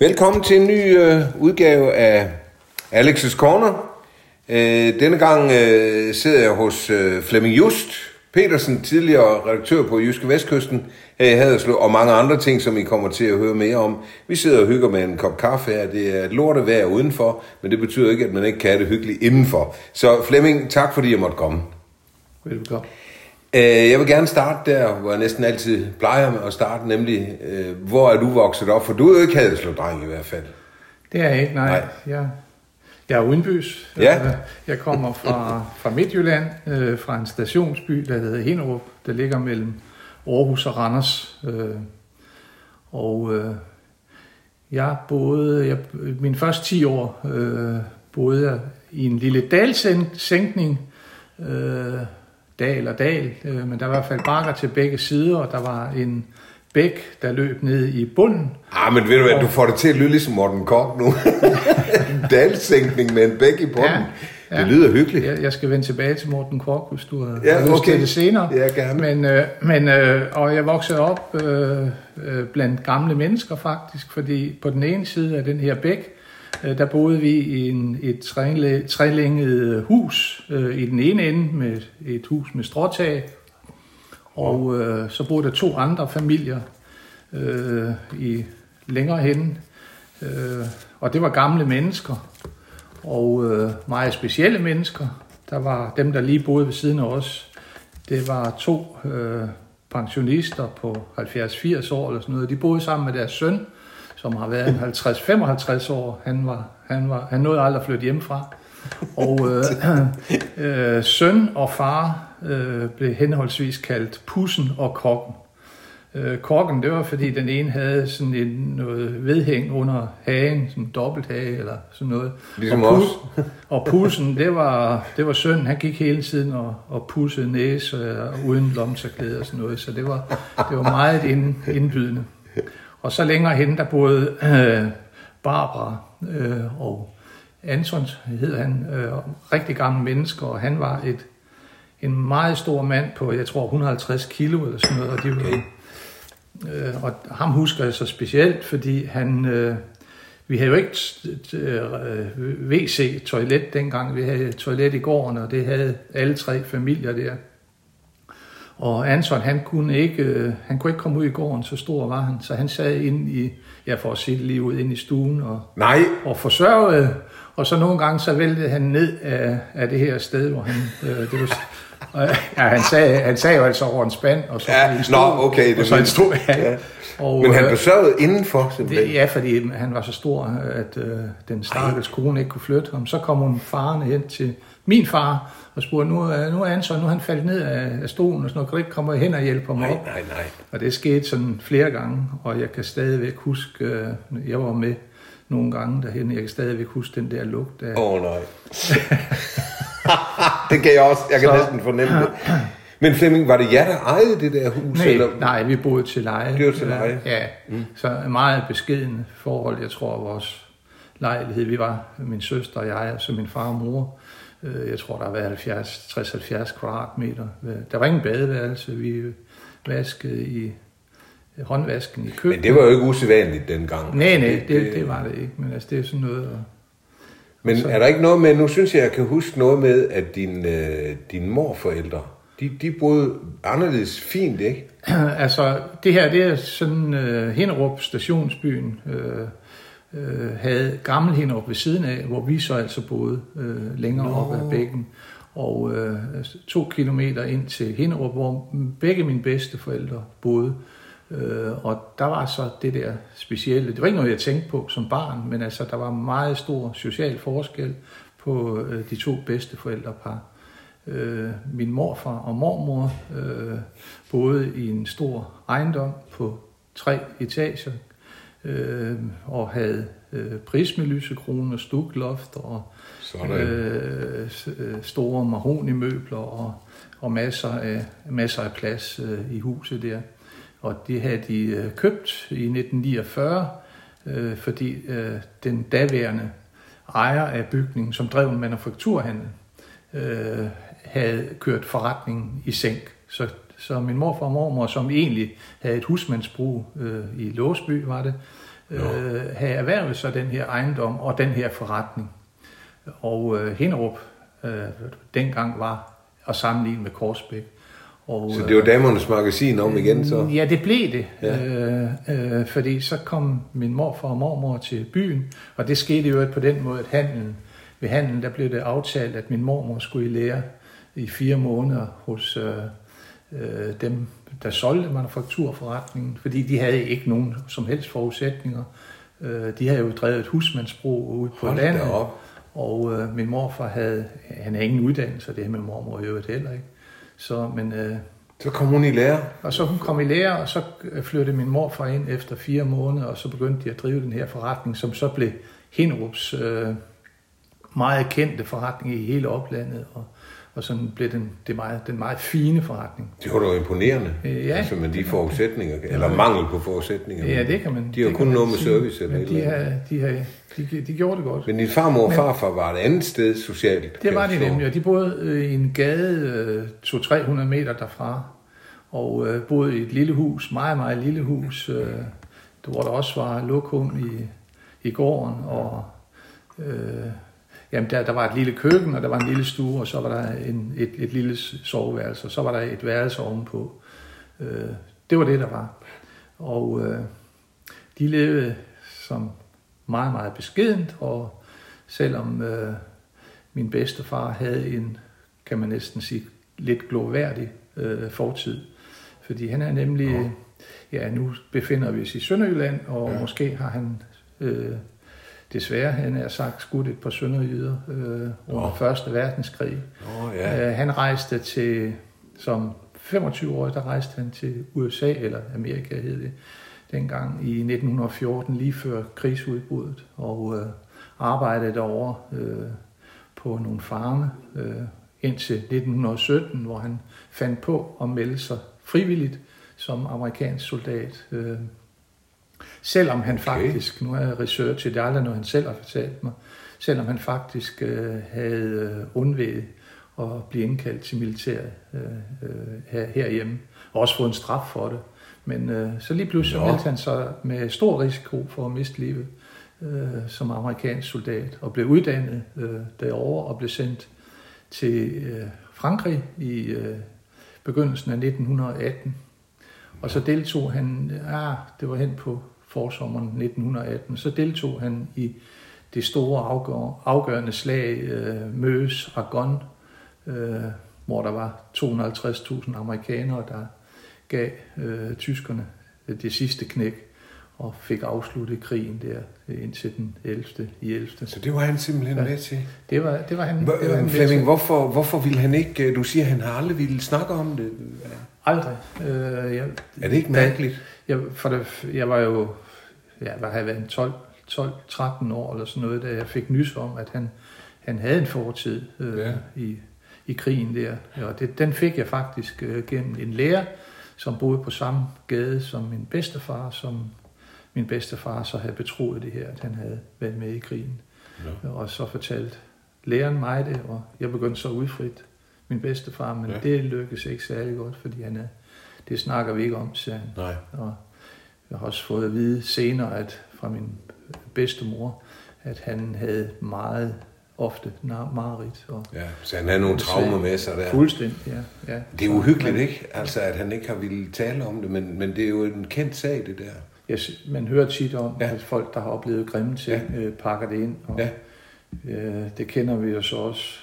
Velkommen til en ny øh, udgave af Alex's Corner. Øh, denne gang øh, sidder jeg hos øh, Flemming Just Petersen, tidligere redaktør på Jyske Vestkysten her i Haderslev, og mange andre ting, som I kommer til at høre mere om. Vi sidder og hygger med en kop kaffe her. Det er et lortevejr udenfor, men det betyder ikke, at man ikke kan have det hyggeligt indenfor. Så Flemming, tak fordi jeg måtte komme. Velkommen. Øh, jeg vil gerne starte der, hvor jeg næsten altid plejer med at starte, nemlig, øh, hvor er du vokset op? For du er jo ikke Haderslev-dreng i hvert fald. Det er jeg ikke, nej. Nej. Jeg, jeg er udenbys. Ja. Jeg kommer fra, fra Midtjylland, øh, fra en stationsby, der hedder Hinderup, der ligger mellem Aarhus og Randers. Øh, Og øh, jeg boede, jeg, mine første 10 år øh, boede jeg i en lille dalsænkning, øh, dal og dal, øh, men der var i hvert fald bakker til begge sider, og der var en bæk, der løb ned i bunden, Ah, men ved du hvad, du får det til at lyde ligesom Morten Kork nu. en dalsænkning med en bæk i bunden. Ja, Ja. Det lyder hyggeligt. Jeg, jeg skal vende tilbage til Morten Kork, hvis du har Ja, lyst okay. til det senere. Ja, gerne. Men, øh, men øh, og jeg voksede op øh, øh, blandt gamle mennesker faktisk, fordi på den ene side af den her bæk, Øh, der boede vi i en, et trælæ- trælænget øh, hus øh, i den ene ende med et hus med stråtag, og øh, så boede der to andre familier øh, i længere hen, øh, og det var gamle mennesker og øh, meget specielle mennesker. Der var dem, der lige boede ved siden af os. Det var to øh, pensionister på 70-80 år eller sådan noget. De boede sammen med deres søn, som har været en 50-55 år. Han, var, han, var, han nåede aldrig at flytte hjemmefra. Og øh, øh, søn og far øh, blev henholdsvis kaldt Pussen og Kokken. Øh, korken, det var fordi den ene havde sådan en, noget vedhæng under hagen, sådan en dobbelthage eller sådan noget. Ligesom og, os. og pussen, det var, det var sønnen, han gik hele tiden og, og pussede næse øh, uden lomterklæde og sådan noget, så det var, det var meget ind, indbydende. Og så længere hen, der boede øh, Barbara øh, og Anton, hed han, øh, rigtig gamle mennesker, og han var et, en meget stor mand på, jeg tror, 150 kilo eller sådan noget, og de var. Øh, og ham husker jeg så specielt, fordi han, øh, vi havde jo ikke øh, WC-toilet dengang. Vi havde toilet i gården, og det havde alle tre familier der. Og Anton, han kunne ikke, øh, han kunne ikke komme ud i gården, så stor var han. Så han sad inde i, ja for at det lige ud, inde i stuen og, Nej, og forsørgede. Og så nogle gange, så væltede han ned af, af det her sted, hvor han, øh, det var, ja, han sagde, han sagde jo altså over en spand, og så Ja, en nå, okay, det og så en stol, ja. ja. Og, men han øh, blev sørget indenfor simpelthen. det, ja, fordi han var så stor, at øh, den stakkels kone ikke kunne flytte ham. Så kom hun farne hen til min far og spurgte, nu, er- nu er Anton, nu er han faldet ned af, stolen og sådan noget. Kan du ikke komme hen og hjælpe ham Nej, op? nej, nej. Og det skete sådan flere gange, og jeg kan stadigvæk huske, øh, jeg var med nogle gange derhen, jeg kan stadigvæk huske den der lugt af... Åh oh, nej. det kan jeg også. Jeg kan Så- næsten fornemme det. Men Flemming, var det jer, der ejede det der hus? Nej, eller? nej, vi boede til leje. Det var til leje. Ja, mm. så meget beskeden forhold, jeg tror, vores lejlighed. Vi var min søster og jeg, og så min far og mor. Øh, Jeg tror, der har været 70, 60-70 kvadratmeter. Der var ingen badeværelse. Vi vaskede i håndvasken i køkkenet. Men det var jo ikke usædvanligt dengang. Nej, nej, det, det var det ikke. Men altså, det er sådan noget... Og... Men er der ikke noget med, nu synes jeg, jeg kan huske noget med, at din, øh, dine morforældre, de, de boede anderledes fint, ikke? altså, det her, det er sådan uh, Hinderup stationsbyen, øh, øh, havde gammel Hinderup ved siden af, hvor vi så altså boede øh, længere op ad bækken. Og øh, to kilometer ind til Hinderup, hvor begge mine bedste forældre boede. Øh, og der var så det der specielle, det var ikke noget, jeg tænkte på som barn, men altså, der var meget stor social forskel på øh, de to bedste forældrepar. Øh, min morfar og mormor øh, boede i en stor ejendom på tre etager øh, og havde øh, prismelysekrone og stukloft og Sådan. øh, øh, store mahonimøbler og, og masser, af, masser af plads øh, i huset der. Og det havde de øh, købt i 1949, øh, fordi øh, den daværende ejer af bygningen, som drev en manufakturhandel, øh, havde kørt forretningen i sænk. Så, så min morfar og mormor, som egentlig havde et husmandsbrug øh, i Låsby, var det, øh, have erhvervet sig den her ejendom og den her forretning. Og øh, Hinderup øh, dengang var at sammenligne med Korsbæk. Og, så det var damernes magasin om igen så? Ja, det blev det. Ja. Øh, øh, fordi så kom min morfar og mormor til byen, og det skete jo på den måde, at handlen, ved handlen der blev det aftalt, at min mormor skulle i lære i fire måneder hos øh, øh, dem, der solgte manufakturforretningen, fordi de havde ikke nogen som helst forudsætninger. Øh, de havde jo drevet et husmandsbrug ude på Hold landet, og øh, min morfar havde, han havde ingen uddannelse, det havde min mormor jo heller ikke. Så, men, øh, så kom hun i lære? Og så hun kom i lære, og så flyttede min morfar ind efter fire måneder, og så begyndte de at drive den her forretning, som så blev Hinderups øh, meget kendte forretning i hele oplandet. Og, og sådan blev den, det meget, den meget fine forretning. Det var da imponerende, øh, ja. altså med de forudsætninger, eller mangel på forudsætninger. Ja, det kan man. De har kun noget med service eller de, har, de, har, de, de gjorde det godt. Men din farmor og farfar var et andet sted socialt? Det var de nemlig, og de boede øh, i en gade 200-300 meter derfra, og øh, boede i et lille hus, meget, meget lille hus, øh, hvor der også var lokum i, i gården, og øh, Jamen, der, der var et lille køkken, og der var en lille stue, og så var der en, et, et lille soveværelse, og så var der et værelse ovenpå. Øh, det var det, der var. Og øh, de levede som meget, meget beskedent, og selvom øh, min bedstefar havde en, kan man næsten sige, lidt gloværdig øh, fortid, fordi han er nemlig, ja, nu befinder vi os i Sønderjylland, og ja. måske har han øh, desværre, han er sagt, skudt et par sønderjyder øh, under oh. Første Verdenskrig. Oh, ja. øh, han rejste til, som 25 år, der rejste han til USA, eller Amerika hed det, dengang i 1914, lige før krigsudbruddet, og øh, arbejdede derovre øh, på nogle farme øh, indtil 1917, hvor han fandt på at melde sig frivilligt som amerikansk soldat. Øh, Selvom han okay. faktisk, nu har jeg researchet, det er aldrig noget, han selv har fortalt mig, selvom han faktisk øh, havde øh, undvæget at blive indkaldt til militæret øh, øh, her, herhjemme, og også fået en straf for det. Men øh, så lige pludselig meldte han sig med stor risiko for at miste livet øh, som amerikansk soldat, og blev uddannet øh, derovre og blev sendt til øh, Frankrig i øh, begyndelsen af 1918. Og så deltog han, ja, det var hen på forsommeren 1918. Så deltog han i det store afgør, afgørende slag øh, Møs Argonne, øh, hvor der var 250.000 amerikanere, der gav øh, tyskerne det sidste knæk og fik afsluttet krigen der øh, indtil den 11. i 11. Så det var han simpelthen ja, med til? Det var, det var han, H- det var han Flemming, hvorfor, hvorfor ville han ikke, øh, du siger, at han har aldrig ville snakke om det? Aldrig. Øh, jeg, er det ikke mærkeligt? Jeg, for det, jeg var jo ja, hvad har jeg været, 12, 12, 13 år eller sådan noget, da jeg fik nys om, at han, han havde en fortid øh, ja. i, i krigen der. Og det, den fik jeg faktisk øh, gennem en lærer, som boede på samme gade som min bedstefar, som min bedstefar så havde betroet det her, at han havde været med i krigen. Ja. Og så fortalte læreren mig det, og jeg begyndte så udfrit min bedstefar, men ja. det lykkedes ikke særlig godt, fordi han er, det snakker vi ikke om, sagde han. Nej. Og jeg har også fået at vide senere at fra min bedstemor, at han havde meget ofte mareridt. Og ja, så han havde nogle traumer med sig der. Fuldstændig, ja. ja. Det er uhyggeligt, ikke? Altså, at han ikke har ville tale om det, men, men det er jo en kendt sag, det der. Ja, man hører tit om, ja. at folk, der har oplevet grimme ting, ja. øh, pakker det ind. Og, ja. øh, det kender vi jo så også,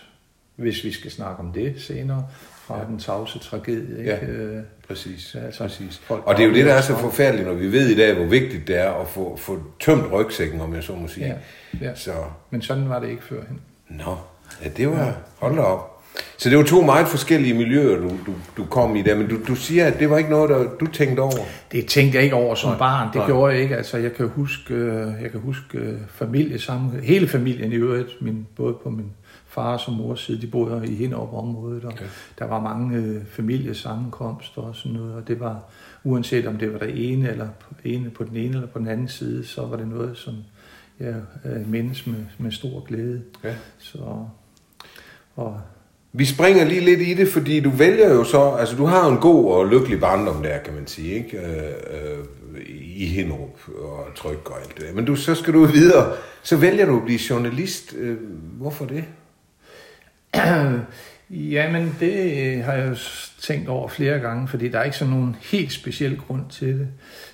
hvis vi skal snakke om det senere, fra ja. den tavse tragedie. Ikke? Ja, øh, præcis. Altså, præcis. Folk, og det er jo det, der er så forfærdeligt, når vi ved i dag, hvor vigtigt det er at få, få tømt rygsækken, om jeg så må sige. Ja, ja. Så. Men sådan var det ikke førhen. Nå, ja, det var... Ja. Hold da op. Så det var to meget forskellige miljøer, du, du, du kom i der, men du, du siger, at det var ikke noget, der, du tænkte over? Det tænkte jeg ikke over som nej, barn, det nej. gjorde jeg ikke. Altså, jeg kan huske, øh, jeg kan huske øh, familie sammen, hele familien i øvrigt, min, både på min far og mors side, de boede i Hinderup området, og okay. der var mange øh, familiesammenkomster og sådan noget, og det var, uanset om det var det ene eller på, ene, på den ene eller på den anden side, så var det noget, som jeg øh, mindes med, med stor glæde. Ja. Så, og Vi springer lige lidt i det, fordi du vælger jo så, altså du har jo en god og lykkelig barndom der, kan man sige, ikke? Øh, øh, i Hinderup og Tryk og alt det Men du, så skal du videre, så vælger du at blive journalist. Øh, hvorfor det? Jamen, det har jeg jo tænkt over flere gange, fordi der er ikke sådan nogen helt speciel grund til det.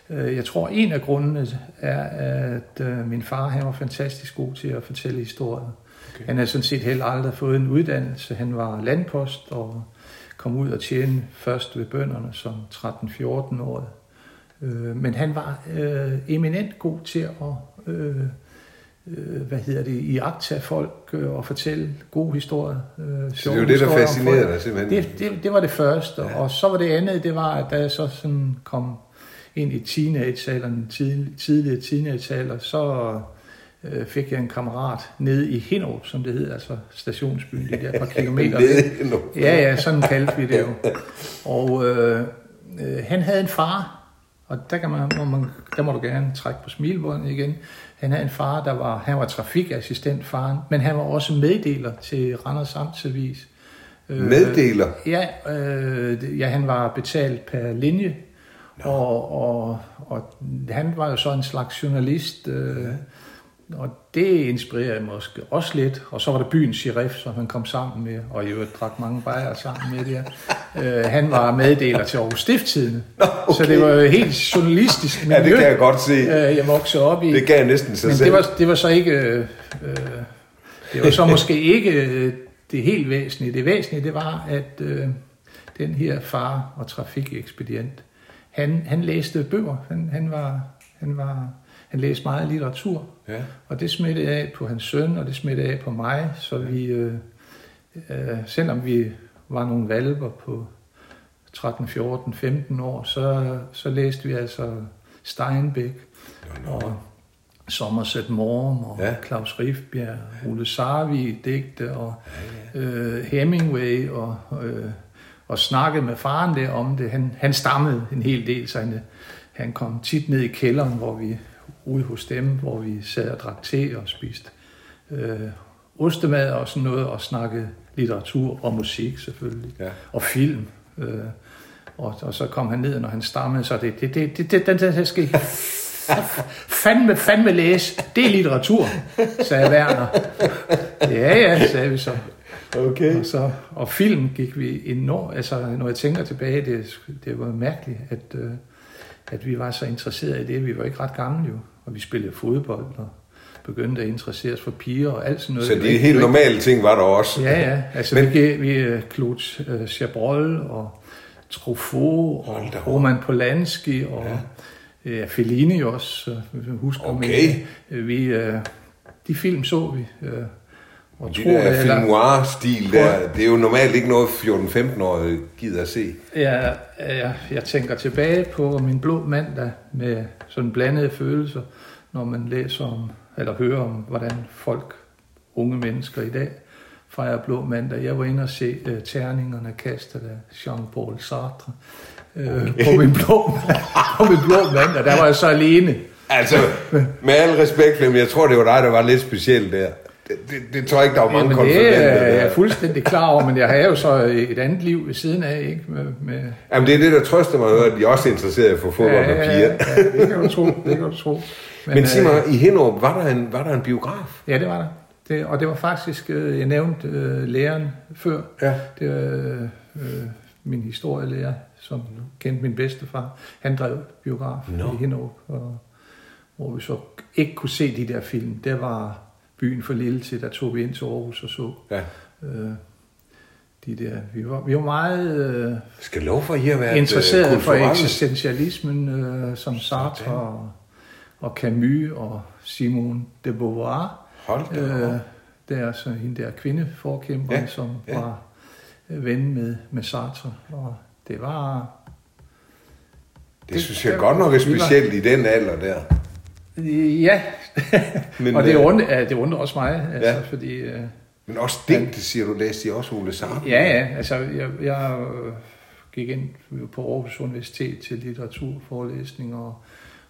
Øh, jeg tror, en af grundene er, at øh, min far han var fantastisk god til at fortælle historier. Okay. Han havde sådan set heller aldrig fået en uddannelse. Han var landpost og kom ud og tjene først ved bønderne som 13-14 år. Øh, men han var øh, eminent god til at øh, øh, hvad hedder det, i akt folk øh, og fortælle gode historier. Øh, så det jo det, der fascinerede dig simpelthen? Det, det, det var det første, ja. og så var det andet, det var, at da jeg så sådan kom ind i teenage-alderen, tidlig, tidligere teenage så øh, fik jeg en kammerat nede i Hinderup, som det hed, altså stationsbyen, det der par kilometer væk. Ja, ja, sådan kaldte vi det jo. Og øh, øh, han havde en far, og der, kan man, må man, der må du gerne trække på smilbåndet igen. Han havde en far, der var, han var trafikassistent, faren, men han var også meddeler til Randers Amtsavis. Øh, meddeler? Øh, ja, øh, ja, han var betalt per linje, og, og, og han var jo så en slags journalist, øh. Og det inspirerede måske også lidt. Og så var der byens sheriff, som han kom sammen med, og i øvrigt drak mange bajere sammen med det øh, Han var meddeler til Aarhus Stifttidene. Okay. Så det var jo helt journalistisk miljø, ja, det kan jeg godt se. Øh, jeg voksede op i. Det gav næsten sig Men selv. det var, det var så ikke... Øh, det var så måske ikke øh, det helt væsentlige. Det væsentlige, det var, at øh, den her far og trafikekspedient, han, han læste bøger. Han, han, var, han, var, han læste meget litteratur. Ja. Og det smittede af på hans søn, og det smittede af på mig. Så vi, øh, øh, selvom vi var nogle valper på 13, 14, 15 år, så, så læste vi altså Steinbeck og Somerset Maugham og ja. Claus Rifbjerg, Ole Sarvi digte og ja, ja. Øh, Hemingway og øh, og snakkede med faren der om det. Han, han stammede en hel del, så han, han kom tit ned i kælderen, hvor vi ude hos dem, hvor vi sad og drak te og spiste øh, ostemad og sådan noget, og snakkede litteratur og musik selvfølgelig, ja. og film. Øh, og, og så kom han ned, når han stammede, så det, det, det, det, det den der skal fandme, fandme læse. Det er litteratur, sagde Werner. Ja, ja, sagde vi så. Okay. Og, så, og film gik vi enormt, altså når jeg tænker tilbage, det, det var mærkeligt, at, øh, at vi var så interesserede i det. Vi var ikke ret gamle jo, og vi spillede fodbold og begyndte at interessere os for piger og alt sådan noget. Så de helt normale ting var der også? Ja, ja. Altså Men... vi, vi øh, Claude uh, Chabrol og Truffaut og Roman Polanski og ja. Ja, Fellini også, husker okay. Med, vi, uh, de film så vi. Og de der film noir-stil der, det er jo normalt ikke noget 14-15 år gider at se. Ja, jeg, jeg tænker tilbage på min blå mandag med sådan blandede følelser, når man læser om, eller hører om, hvordan folk, unge mennesker i dag, fejrer blå mandag. Jeg var inde og se uh, terningerne kastet af Jean-Paul Sartre uh, okay. på, min blå, på min blå mandag. Der var jeg så alene. Altså, med al respekt, men jeg tror, det var dig, der var lidt speciel der. Det, det, tror jeg ikke, der var mange konfirmander. Det er jeg er fuldstændig klar over, men jeg har jo så et andet liv ved siden af, ikke? Med, med... Jamen, det er det, der trøster mig, at de også er interesseret i at få fodbold ja, og piger. Ja, ja, det kan du tro, det kan du tro. Men, men sig mig, øh, i Hinderup, var der, en, var der en biograf? Ja, det var der. Det, og det var faktisk, øh, jeg nævnte øh, læreren før. Ja. Det var øh, min historielærer, som kendte min bedstefar. Han drev biograf no. i Hinderup, og, hvor vi så ikke kunne se de der film. Det var byen for lille til, der tog vi ind til Aarhus og så. Ja. Øh, de der, vi var, vi var meget øh, skal lov for at være interesseret øh, for eksistentialismen, øh, som Sartre og, og Camus og Simone de Beauvoir. Hold da øh, Det er altså hende der kvindeforkæmper, ja, som ja. var øh, ven med, med Sartre. Og det var... Det, det synes jeg det, godt nok er specielt var, i den alder der. Ja, men, og det øh, undrer, ja, det undrer også mig, altså, ja. fordi... Øh, men også digte, siger du, læste de også Ole Sartre? Ja, ja, altså jeg, jeg gik ind på Aarhus Universitet til litteraturforelæsning og,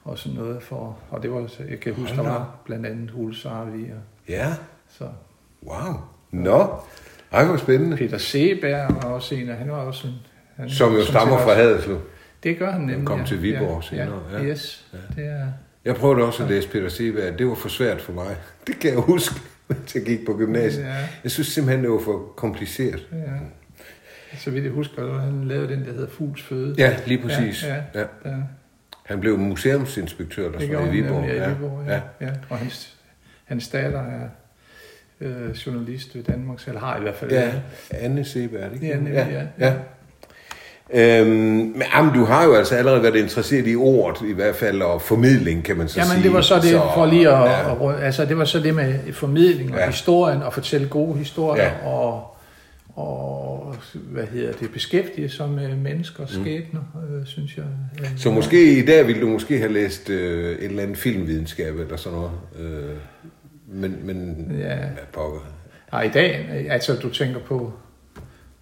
og sådan noget, for, og det var, jeg kan huske, der var blandt andet Ole Sartre. Ja, så. wow. Nå, Ej, hvor spændende. Peter Seberg var også en af, han var også en... Han, Som jo stammer fra Haderslev. Det gør han nemlig. kom ja. til Viborg ja, senere, Ja, ja. yes. Det er, Jeg prøvede også at læse Peter Seberg. Det var for svært for mig. Det kan jeg huske, mens jeg gik på gymnasiet. Ja. Jeg synes simpelthen, det var for kompliceret. ja. Så vidt jeg husker, var han lavede den, der hedder Fugls Føde. Ja, lige præcis. Ja, ja. Ja. ja. Han blev museumsinspektør der gjorde i Viborg. ja, i Viborg, ja. ja. ja. Og hans, hans datter er øh, journalist ved Danmarks, eller har i hvert fald Ja. Anne Seberg, er det ikke? Ja, nemlig, ja. ja. Øhm, men jamen, du har jo altså allerede været interesseret i ordet, i hvert fald, og formidling, kan man så sige. Jamen, det var så det, for lige at, ja. ja. at, altså det var så det med formidling og Ja. ja. historien, og fortælle gode historier, Ja. ja. og, og, hvad hedder det, beskæftige sig med mennesker og skæbner, mm. øh, synes jeg. Øh, Så måske i dag ville du måske have læst øh, et eller andet filmvidenskab eller sådan noget. Øh, men, men Ja. hvad pokker. Nej, i dag, øh, altså du tænker på,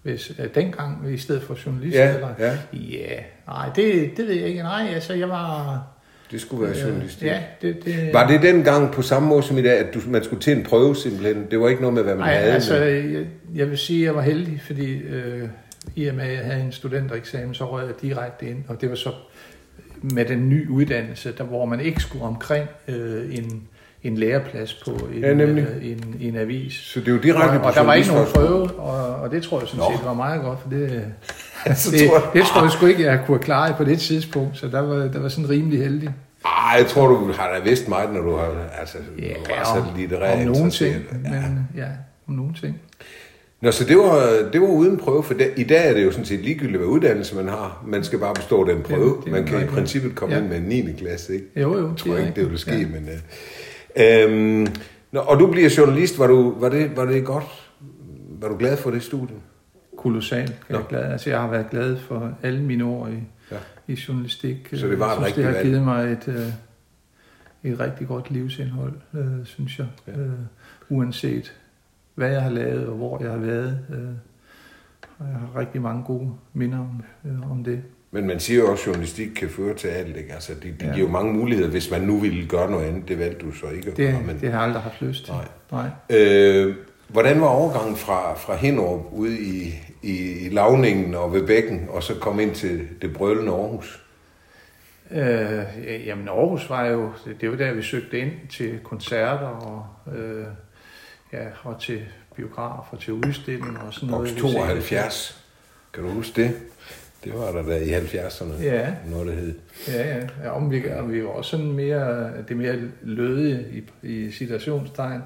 hvis øh, dengang i stedet for journalist, Ja, eller? ja. Ja, nej, det, det ved jeg ikke. Nej, altså jeg var... Det skulle være journalistik. Ja, det, det, Var det dengang på samme måde som i dag, at du, man skulle til en prøve simpelthen? Det var ikke noget med, hvad man Nej, havde. altså, men- jeg, jeg vil sige, at jeg var heldig, fordi øh, i og med, at jeg havde en studentereksamen, så røg jeg direkte ind, og det var så med den nye uddannelse, der, hvor man ikke skulle omkring øh, en, en læreplads på en, Ja, nemlig. øh, en, en avis. Så det er jo direkte og, og der var ikke nogen prøve, og, og det tror jeg sådan Nå. set var meget godt, for det, Så det, tror jeg- det tror jeg sgu ikke, jeg kunne klare på det tidspunkt, så der var, der var sådan rimelig heldig. Ej, jeg tror, du har da vidst meget, når du har altså, ja, du var så litterært om nogle ting, men ja, om nogle ting. Nå, så det var, det var uden prøve, for det, i dag er det jo sådan set ligegyldigt, hvad uddannelse man har. Man skal bare bestå den prøve. det er man kan i princippet komme Ja. ind med en 9. klasse, ikke? Jo, jo, Jeg tror ikke, det vil ske, Ja. men... Øh, øhm, nå, og du bliver journalist. Var, du, var, det, var det godt? Var du glad for det studie? kolossalt jeg er glad. Altså, jeg har været glad for alle mine år i, Ja. i journalistik. Så det var jeg synes, det har valg. givet mig et, øh, et rigtig godt livsindhold, øh, synes jeg. Ja. Øh, uanset hvad jeg har lavet og hvor jeg har været. Øh, og jeg har rigtig mange gode minder om, øh, om det. Men man siger jo også, at journalistik kan føre til alt, ikke? Altså, det, det Ja. giver jo mange muligheder, hvis man nu ville gøre noget andet. Det valgte du så ikke at Det, gøre. Men, det har jeg aldrig haft lyst til. Nej. Nej. øh, hvordan var overgangen fra, fra Hinderup ude i, i, i lavningen og ved bækken, og så kom ind til det brølende Aarhus? Øh, jamen Aarhus var jo, det, var der, vi søgte ind til koncerter og, øh, ja, og til biografer, til udstillinger og sådan Boks noget. 72. Kan du huske det? Det var der da i 70'erne. Ja. Noget, der hed. Ja, ja. ja om vi, og vi var også sådan mere, det mere lødige i, i situationstegn.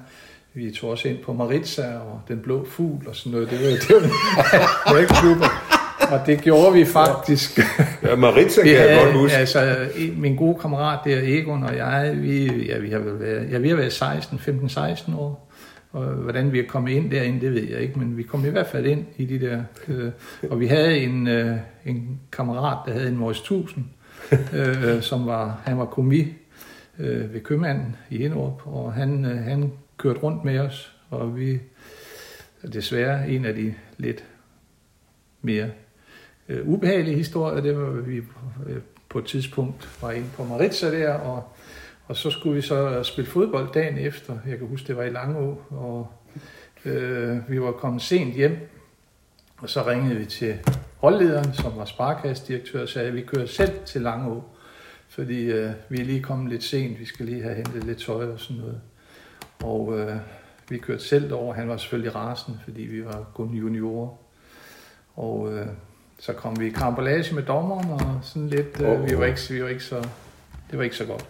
Vi tog også ind på Maritza og Den Blå Fugl og sådan noget. Det var det var. Og det gjorde vi faktisk. Ja, Maritza kan jeg havde, godt huske. altså, min gode kammerat der, Egon og jeg, vi, ja, vi har vel været, ja, vi har været 16, 15-16 år. Og hvordan vi er kommet ind derinde, det ved jeg ikke, men vi kom i hvert fald ind i de der. Øh, og vi havde en, øh, en kammerat, der havde en Morris 1000, øh, som var, han var komi øh, ved købmanden i Hinderup, og han, øh, han kørte rundt med os, og vi desværre en af de lidt mere øh, ubehagelige historier, det var, vi øh, på et tidspunkt var inde på Maritza der, og, og så skulle vi så spille fodbold dagen efter. Jeg kan huske, det var i Langå, og øh, vi var kommet sent hjem, og så ringede vi til holdlederen, som var sparkastdirektør, og sagde, at vi kører selv til Langå, fordi øh, vi er lige kommet lidt sent, vi skal lige have hentet lidt tøj og sådan noget. Og øh, vi kørte selv over, han var selvfølgelig rasende, fordi vi var kun juniorer. Og øh, så kom vi i karambolage med dommeren, og sådan lidt, øh, vi, var ikke, vi var ikke så, det var ikke så godt.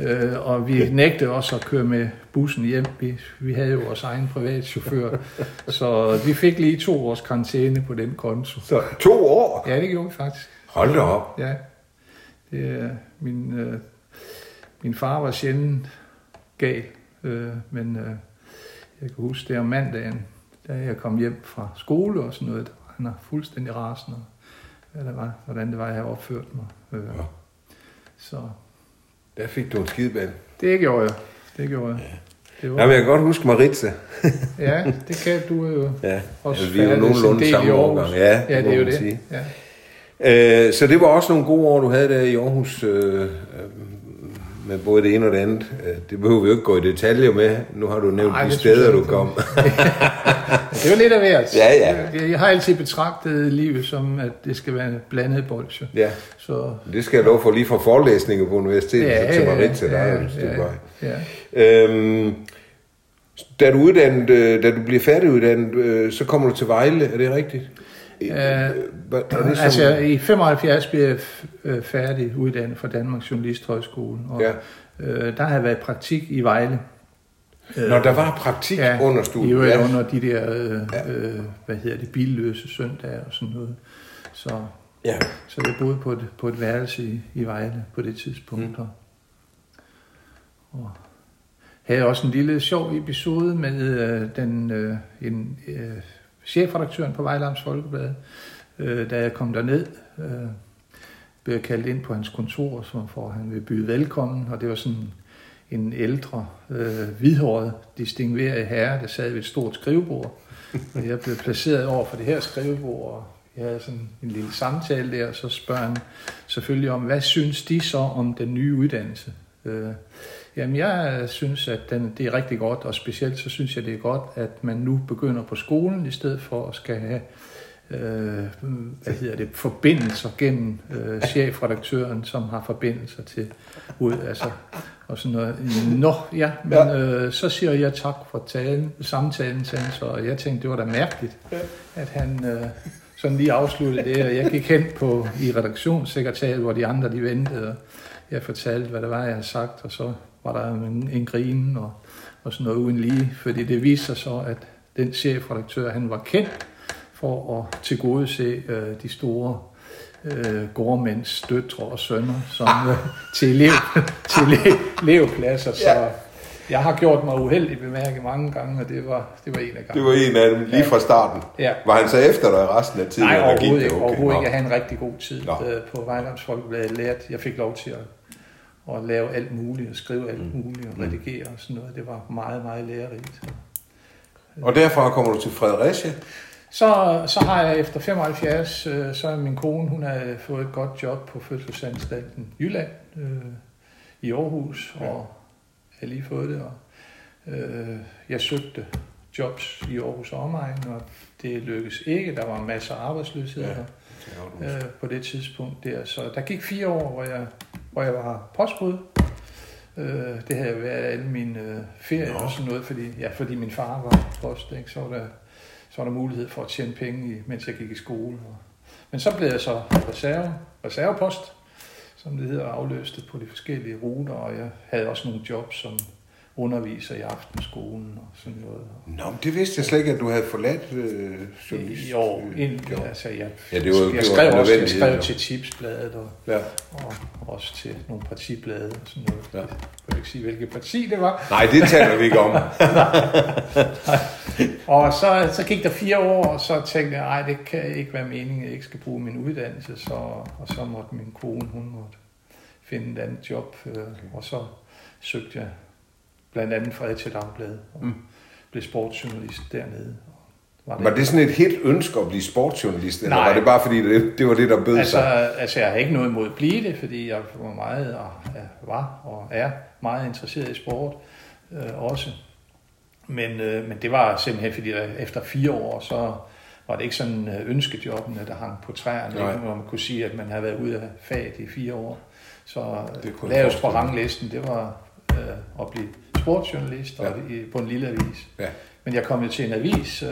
Øh, og vi nægtede også at køre med bussen hjem. Vi, vi havde jo vores egen privat chauffør, så vi fik lige to års karantæne på den konto. Så to år? Ja, det gjorde vi faktisk. Hold da op. Ja. Det, er- min, øh, min far var sjældent gal, øh, men øh, jeg kan huske det om mandagen, da jeg kom hjem fra skole og sådan noget, der var han er fuldstændig rasende, hvad det var, hvordan det var, jeg opførte mig. Øh, Ja. så Der fik du en skideball. det gjorde jeg. Det gjorde jeg. Det var, Jamen, jeg kan godt huske Maritza. ja, det kan du jo Ja, også altså, vi er jo nogenlunde samme årgang. Ja, ja, det er jo det. sige. Ja. Øh, så det var også nogle gode år, du havde der i Aarhus, øh, øh, med både det ene og det andet. Øh, det behøver vi jo ikke gå i detaljer med. Nu har du nævnt Ej, de steder, du kom. det jo lidt af hvert. Ja, ja. Jeg, jeg har altid betragtet livet som, at det skal være en blandet bolsje. Ja, Så det skal jeg lov for lige fra forelæsninger på universitetet Ja, til ja, Maritza, der ja, ja, vej. ja. Øhm, da du, uddannet, øh, da du bliver færdiguddannet, øh, så kommer du til Vejle, er det rigtigt? Øh, er det som- Altså, i 75 blev jeg øh, færdig uddannet fra Danmarks Journalisthøjskole, og Ja. øh, der har jeg været praktik i Vejle. Når der var praktik ja, under studiet. øvrigt ja. under de der, øh, øh, hvad hedder det, billøse søndage og sådan noget. Så, Ja. så jeg boede på et, på et værelse i, i Vejle på det tidspunkt. Mm. Og, havde også en lille sjov episode med øh, den, øh, en, øh, chefredaktøren på Vejle Amts Folkeblad. Øh, da jeg kom derned, øh, blev jeg kaldt ind på hans kontor, så for han ville byde velkommen, og det var sådan en ældre, øh, hvidhåret, distingueret herre, der sad ved et stort skrivebord. Og jeg blev placeret over for det her skrivebord, og jeg havde sådan en lille samtale der, og så spørger han selvfølgelig om, hvad synes de så om den nye uddannelse? Øh, jamen, jeg synes, at den, det er rigtig godt, og specielt så synes jeg, det er godt, at man nu begynder på skolen, i stedet for at skal have øh, hvad hedder det, forbindelser gennem øh, chefredaktøren, som har forbindelser til ud, altså, og sådan noget. Nå, ja, men Ja. øh, så siger jeg tak for talen, samtalen så og jeg tænkte, det var da mærkeligt, at han øh, sådan lige afsluttede det, og jeg gik hen på i redaktionssekretariat, hvor de andre de ventede, og jeg fortalte, hvad det var, jeg havde sagt, og så var der en, en grin og, og sådan noget uden lige, fordi det viste sig så, at den chefredaktør, han var kendt for at tilgodese øh, de store øh, gårdmænds døtre og sønner som, øh, til, elev, til elev, elevpladser. Så Ja. jeg har gjort mig uheldig bemærket mange gange, og det var, det var en af Det gangene. var en af dem lige fra starten. Ja. Var han så efter dig resten af tiden? Nej, eller gik overhovedet det ikke. okay? Overhovedet Nå. ikke. Jeg havde en rigtig god tid Nå. øh, på Vejlands Folkeblad. Jeg jeg fik lov til at, at lave alt muligt, og skrive alt muligt, og redigere og sådan noget. Det var meget, meget lærerigt. Og derfra kommer du til Fredericia. Så, så har jeg efter 75, øh, så er min kone, hun har fået et godt job på Fødselsanstalten Jylland øh, i Aarhus, Ja. og har lige fået det. Og, øh, jeg søgte jobs i Aarhus og omegn, og det lykkedes ikke. Der var masser af arbejdsløshed Ja. ja. øh, på det tidspunkt der. Så der gik fire år, hvor jeg, hvor jeg var postbud. Øh, det havde været alle mine øh, ferier Nå. og sådan noget, fordi, ja, fordi min far var post, ikke? Så, var der, så var der mulighed for at tjene penge, mens jeg gik i skole. Men så blev jeg så reserve, reservepost, som det hedder, afløste på de forskellige ruter, og jeg havde også nogle jobs som underviser i aftenskolen og sådan noget. Nå, men det vidste jeg slet ikke, at du havde forladt øh, journalist. I år, øh, ind, job. altså jeg, Ja, det var- jeg det var skrev også jeg skrev jo. til Tipsbladet og, Ja. og også til nogle partiblade og sådan noget. Ja. Jeg kan ikke sige, hvilket parti det var. Nej, det taler vi ikke om. Og så, så gik der fire år, og så tænkte jeg, nej, det kan ikke være meningen, at jeg ikke skal bruge min uddannelse. Så, og så måtte min kone, hun måtte finde et andet job. Øh, og så søgte jeg blandt andet Fredericia Dagblad og Mm. blev sportsjournalist dernede. Og Var det sådan et helt ønske at blive sportsjournalist, eller Nej. var det bare fordi, det, det var det, der bød Altså, sig? altså, jeg har ikke noget imod at blive det, fordi jeg var meget, og ja, var og er meget interesseret i sport øh, også. Men, øh, men det var simpelthen, fordi der, efter fire år, så var det ikke sådan øh, ønskejobbene, der hang på træerne, Nej. hvor man kunne sige, at man havde været ude af faget i fire år. Så Det det jeg lavest på ranglisten, det var øh, at blive sportsjournalist og i, på en lille avis. Ja. Men jeg kom jo til en avis, øh,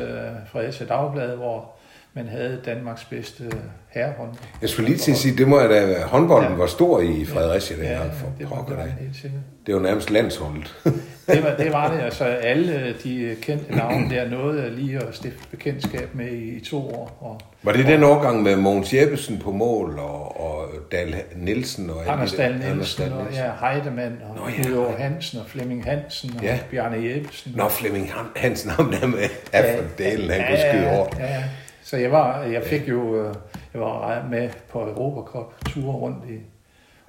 Fredericia Dagblad, hvor man havde Danmarks bedste herrehånd. Jeg skulle lige til at sige, det må da håndbolden Ja. var stor i Fredericia Ja, dengang. ja, for det var det sikkert. Det var nærmest landsholdet. Det var, det var det. Altså alle de kendte navne der nåede lige at stifte bekendtskab med i, i to år. Og Var det den årgang med Mogens Jeppesen på mål, og, og Dal Nielsen? Og Anders de der- Dahl Nielsen, og ja, Heidemann, og Nå, ja, Heide- Hansen, og Flemming Hansen, og Ja. Bjarne Jeppesen. Nå, Flemming Han- Hansen, ham der med af for dalen, han kunne skyde over. Ja, ja. Så jeg var, jeg fik jo, øh, jeg var med på Europa Cup ture rundt i,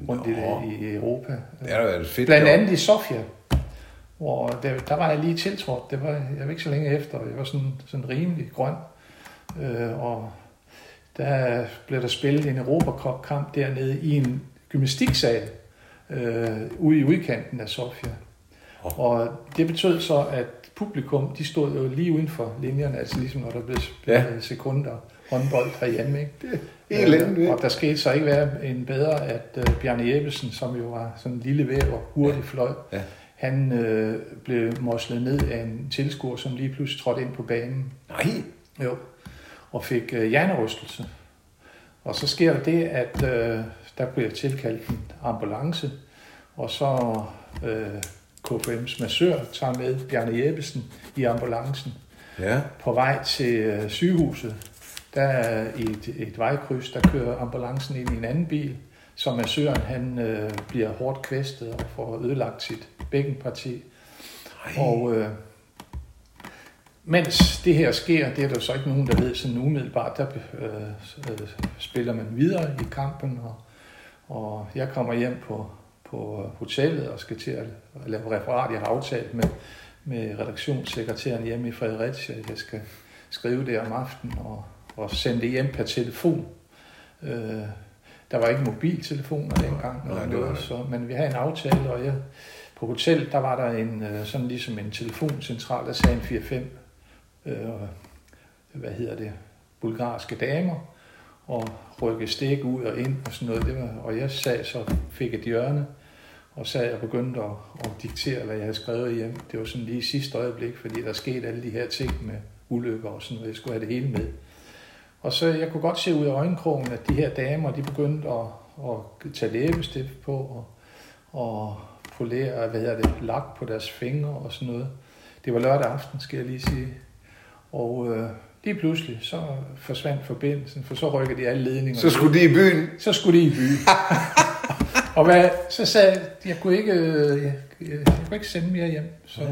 rundt i, Nå. i Europa. Det været fedt. Blandt andet i Sofia, hvor der, der var jeg lige tiltrådt. Det var, jeg var ikke så længe efter. Jeg var sådan, sådan rimelig grøn. Øh, og der blev der spillet en Europacup-kamp dernede i en gymnastiksal øh, ude i udkanten af Sofia. Og det betød så, at publikum, de stod jo lige uden for linjerne, altså ligesom når der blev ja. sekunder håndbold herhjemme. Ikke? Det er helt øh, Og der skete så ikke være en bedre, at uh, Bjarne Jeppesen, som jo var sådan en lille væver, hurtigt ja. fløj, ja. Han øh, blev moslet ned af en tilskuer, som lige pludselig trådte ind på banen. Nej. Jo. Og fik øh, hjernerystelse. Og så sker der det, at øh, der bliver tilkaldt en ambulance, og så øh, KFM's massør tager med Bjarne Jeppesen i ambulancen. Ja. På vej til øh, sygehuset, der er i et, et vejkryds, der kører ambulancen ind i en anden bil, så massøren han øh, bliver hårdt kvæstet og får ødelagt sit bækkenparti. Ej. Og øh, mens det her sker, det er der så ikke nogen, der ved sådan umiddelbart, der øh, øh, spiller man videre i kampen, og, og jeg kommer hjem på, på hotellet og skal til at lave referat. Jeg har aftalt med, med redaktionssekretæren hjemme i Fredericia, at jeg skal skrive det om aftenen og, og sende det hjem per telefon. Øh, der var ikke mobiltelefoner dengang, eller Nej, noget, så, men vi havde en aftale, og jeg, på hotel, der var der en, øh, sådan ligesom en telefoncentral, der sagde en 4-5 øh, hvad hedder det, bulgarske damer, og rykke stik ud og ind og sådan noget. Det var, og jeg sad så, fik et hjørne, og sad og begyndte at, at diktere, hvad jeg havde skrevet hjem. Det var sådan lige sidste øjeblik, fordi der skete alle de her ting med ulykker og sådan noget. Jeg skulle have det hele med. Og så jeg kunne godt se ud af øjenkrogen, at de her damer, de begyndte at, at tage læbestift på og, og polere, hvad hedder det, lak på deres fingre og sådan noget. Det var lørdag aften, skal jeg lige sige. Og øh, lige pludselig, så forsvandt forbindelsen, for så rykker de alle ledninger. Så skulle de i byen? Så skulle de i byen. og hvad, så sagde jeg, jeg kunne ikke, øh, jeg, jeg, jeg kunne ikke sende mere hjem. Så, ja.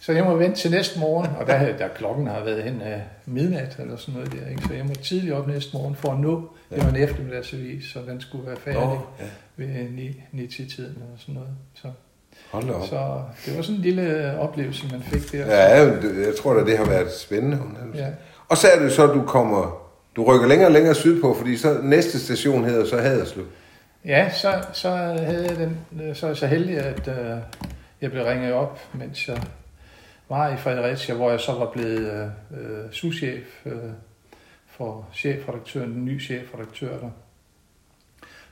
Så jeg må vente til næste morgen, og der, der klokken har været hen af midnat eller sådan noget der, ikke? så jeg må tidligt op næste morgen for at nå. Ja. Det var en eftermiddagsavis, så den skulle være færdig oh, ja. ved 9-10-tiden eller sådan noget. Så. Hold da op. Så det var sådan en lille oplevelse, man fik der. Ja, jeg tror da, det har været spændende. Ja. Og så er det så, at du kommer, du rykker længere og længere sydpå, fordi så næste station hedder så Haderslev. Ja, så, så havde jeg den, så er jeg så heldig, at uh, jeg blev ringet op, mens jeg var i Fredericia, hvor jeg så var blevet uh, souschef uh, for chefredaktøren, den nye chefredaktør der.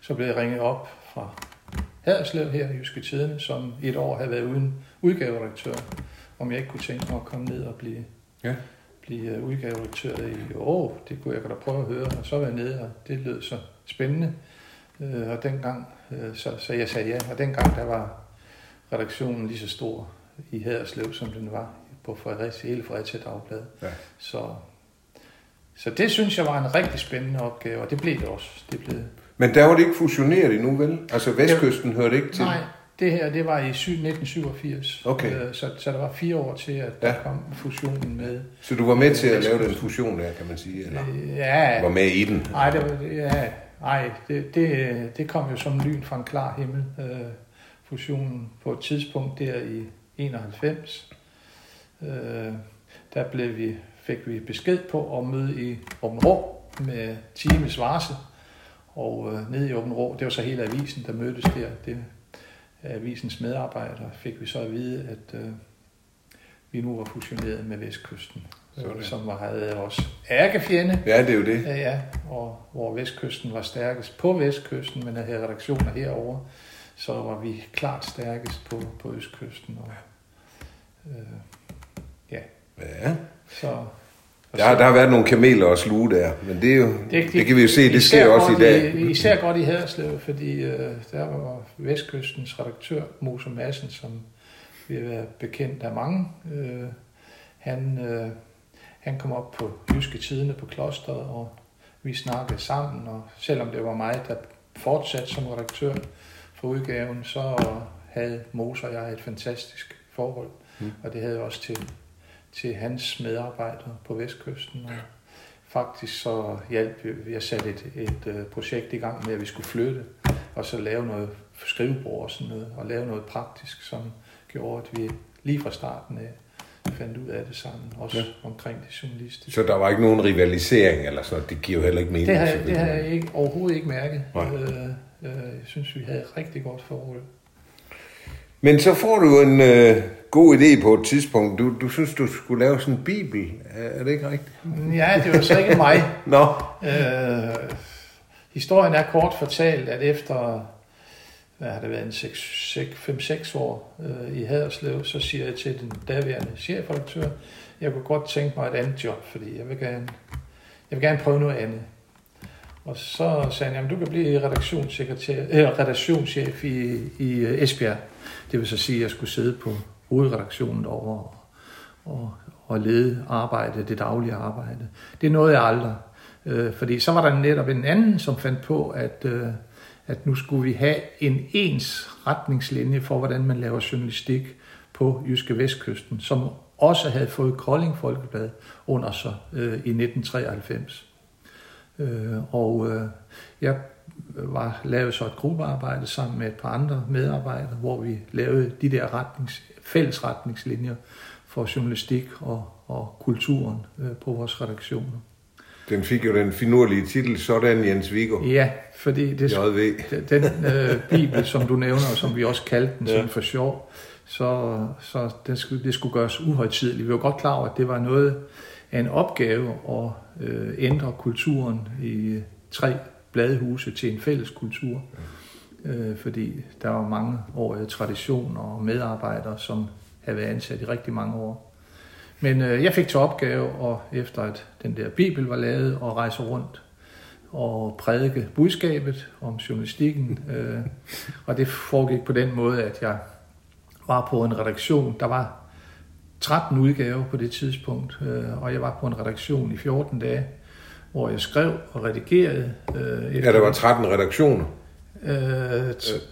Så blev jeg ringet op fra Haderslev her i Jyske Tidene, som et år havde været uden udgaveredaktør, om jeg ikke kunne tænke mig at komme ned og blive, ja. blive udgaveredaktør i år. Det kunne jeg da prøve at høre, og så var jeg nede, og det lød så spændende. Øh, og dengang, øh, så, så jeg sagde ja, og dengang der var redaktionen lige så stor i Haderslev, som den var på Fredericia, hele Fredericia Dagblad. Ja. Så, så det synes jeg var en rigtig spændende opgave, og det blev det også. Det blev, men der var det ikke fusioneret endnu, vel? Altså Vestkysten hørte ikke til? Nej, det her det var i 1987. Okay. Øh, så, så der var fire år til, at ja. der kom fusionen med. Så du var med til at lave den fusion der, kan man sige? Eller øh, ja. Var med i den? Nej, det, var, ja, nej det, det, det kom jo som lyn fra en klar himmel. Øh, fusionen på et tidspunkt der i 91. Øh, der blev vi, fik vi besked på at møde i Åben med times varsel og øh, nede i Åben Rå, det var så hele avisen, der mødtes der. Det, avisens medarbejdere fik vi så at vide, at øh, vi nu var fusioneret med Vestkysten, øh, som var, havde også ærkefjende. Ja, det er jo det. Ja, ja, og hvor Vestkysten var stærkest på Vestkysten, men havde redaktioner herover, så var vi klart stærkest på, på Østkysten. Og, øh, ja. Ja. Så, der, der har været nogle kameler og sluge der, men det, er jo, det, det, det kan vi jo se, det sker også i dag. I, især godt i Haderslev, fordi uh, der var Vestkystens redaktør, Mose Madsen, som vi har været bekendt af mange. Uh, han, uh, han kom op på Jyske Tidene på klosteret, og vi snakkede sammen, og selvom det var mig, der fortsat som redaktør for udgaven, så havde Mose og jeg et fantastisk forhold, mm. og det havde også til til hans medarbejdere på Vestkysten. Og faktisk så hjalp vi, vi har sat et, et øh, projekt i gang med, at vi skulle flytte, og så lave noget skrivebord og sådan noget, og lave noget praktisk, som gjorde, at vi lige fra starten af fandt ud af det sammen, også ja. omkring det journalistiske. Så der var ikke nogen rivalisering, eller så? Det giver jo heller ikke mening. Det har, det har jeg ikke, overhovedet ikke mærket. Øh, øh, jeg synes, vi havde et rigtig godt forhold. Men så får du en øh, god idé på et tidspunkt. Du, du synes, du skulle lave sådan en bibel. Er, det ikke rigtigt? Ja, det var så ikke mig. Nå. Øh, historien er kort fortalt, at efter hvad har det været, en 5-6 år øh, i Haderslev, så siger jeg til den daværende chefredaktør, jeg kunne godt tænke mig et andet job, fordi jeg vil gerne, jeg vil gerne prøve noget andet. Og så sagde han, at du kan blive redaktionssekretær, øh, redaktionschef i, i øh, Esbjerg. Det vil så sige, at jeg skulle sidde på hovedredaktionen over og, og, og lede arbejde, det daglige arbejde. Det nåede jeg aldrig. Øh, fordi så var der netop en anden, som fandt på, at, øh, at nu skulle vi have en ens retningslinje for, hvordan man laver journalistik på Jyske Vestkysten, som også havde fået Kolding Folkeblad under sig øh, i 1993. Øh, og øh, jeg var lavet så et gruppearbejde sammen med et par andre medarbejdere, hvor vi lavede de der retnings, fælles retningslinjer for journalistik og, og kulturen øh, på vores redaktioner. Den fik jo den finurlige titel, Sådan Jens Viggo. Ja, fordi det, JV. den øh, bibel, som du nævner, og som vi også kaldte den ja. for sjov, så, så det, skulle, det skulle gøres uhøjtidligt. Vi var godt klar over, at det var noget af en opgave at øh, ændre kulturen i øh, tre bladhuse til en fælles kultur. Øh, fordi der var mange år traditioner og medarbejdere, som havde været ansat i rigtig mange år. Men øh, jeg fik til opgave, og efter at den der bibel var lavet, at rejse rundt og prædike budskabet om journalistikken. Øh, og det foregik på den måde, at jeg var på en redaktion. Der var 13 udgaver på det tidspunkt, øh, og jeg var på en redaktion i 14 dage, hvor jeg skrev og redigerede. Øh, ja, der var 13 redaktioner. Øh,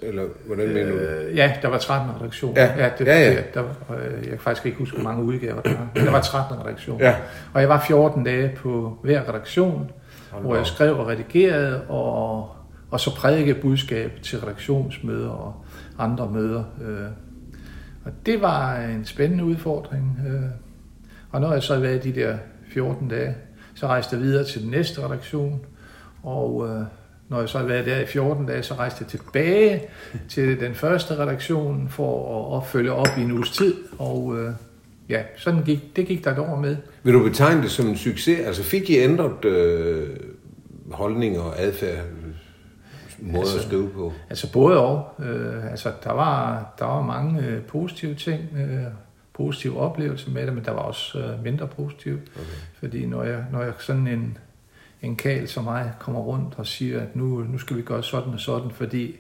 Eller hvordan mener du? Øh, ja, der var 13 redaktioner. Ja, ja, det, ja, ja. Der, øh, jeg kan faktisk ikke huske, hvor mange udgaver der var. Der var 13 redaktioner. Ja. Og jeg var 14 dage på hver redaktion, Hold hvor jeg skrev og redigerede, og, og så prædike budskab til redaktionsmøder og andre møder. Øh. Og det var en spændende udfordring. Øh. Og når jeg så havde været de der 14 dage, så rejste jeg videre til den næste redaktion, og øh, når jeg så havde været der i 14 dage, så rejste jeg tilbage til den første redaktion for at, følge op i en uges tid, og øh, ja, sådan gik, det gik der et år med. Vil du betegne det som en succes? Altså fik I ændret øh, holdninger og adfærd, måde altså, at skrive på? Altså både og. Øh, altså der var, der var mange øh, positive ting, øh, positive oplevelser med det, men der var også øh, mindre positive. Okay. Fordi når jeg, når jeg sådan en, en kal som mig kommer rundt og siger, at nu, nu skal vi gøre sådan og sådan, fordi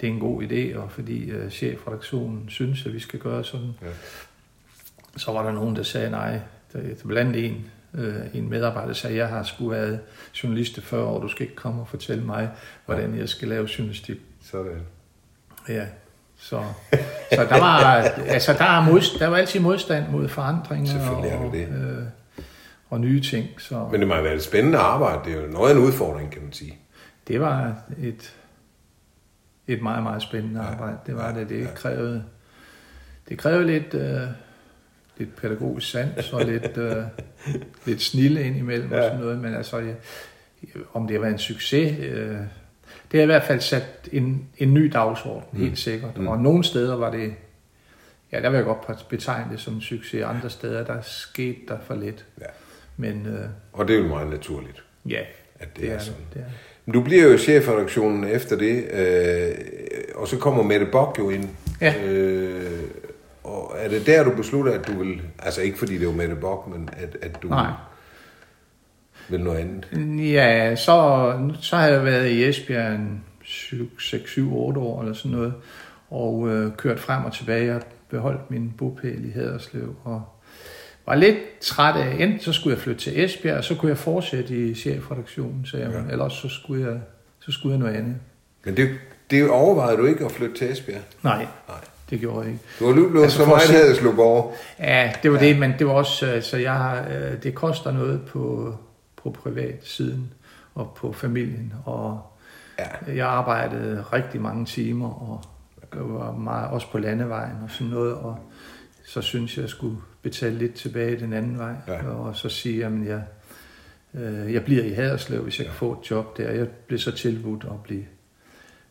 det er en god idé, og fordi øh, chefredaktionen synes, at vi skal gøre sådan, Ja. så var der nogen, der sagde nej. Der, der blandt en, øh, en medarbejder sagde, jeg har sgu været journalist i 40 år, du skal ikke komme og fortælle mig, hvordan jeg skal lave journalistik. Sådan. Ja, så, så der var, altså der, er modst, der var altid modstand mod forandringer Selvfølgelig er der og, det. Øh, og nye ting. Så Men det må have været et spændende arbejde. Det er jo noget af en udfordring, kan man sige. det var et, et meget, meget spændende arbejde. Det var ja, det. Det ja. krævede, det krævede lidt, øh, lidt pædagogisk sans og lidt, øh, lidt snille indimellem ja. og sådan noget. Men altså, jeg, om det var en succes... Øh, det har i hvert fald sat en, en ny dagsorden, mm. helt sikkert. Mm. Og nogle steder var det, ja, der vil jeg godt betegne det som en succes. Andre steder, der skete der for lidt. Ja. Men øh, Og det er jo meget naturligt, ja, at det, det er, er sådan. det. det er. Men du bliver jo chefredaktionen efter det, øh, og så kommer Mette Bock jo ind. Ja. Øh, og er det der, du beslutter, at du vil... Altså ikke fordi det var Mette Bock, men at, at du Nej. vil noget andet. Ja, så, så har jeg været i Esbjerg en 6, 7, 8 år eller sådan noget, og øh, kørt frem og tilbage. Jeg beholdt min bopæl i Haderslev, og var lidt træt af, enten så skulle jeg flytte til Esbjerg, og så kunne jeg fortsætte i chefredaktionen, så jeg, Ja. ja. eller også så skulle jeg, så skulle jeg noget andet. Men det, det overvejede du ikke at flytte til Esbjerg? Nej, Nej. Det gjorde jeg ikke. Du har lige blevet Altså, så meget se- Haderslev Ja, det var ja. det, men det var også, altså jeg har, øh, det koster noget på, på privat siden og på familien, og Ja. jeg arbejdede rigtig mange timer, og var meget, også på landevejen og sådan noget, og så synes jeg, jeg skulle betale lidt tilbage den anden vej, Ja. og så sige, at jeg, øh, jeg bliver i Haderslev, hvis jeg kan få et job der. Jeg blev så tilbudt at blive,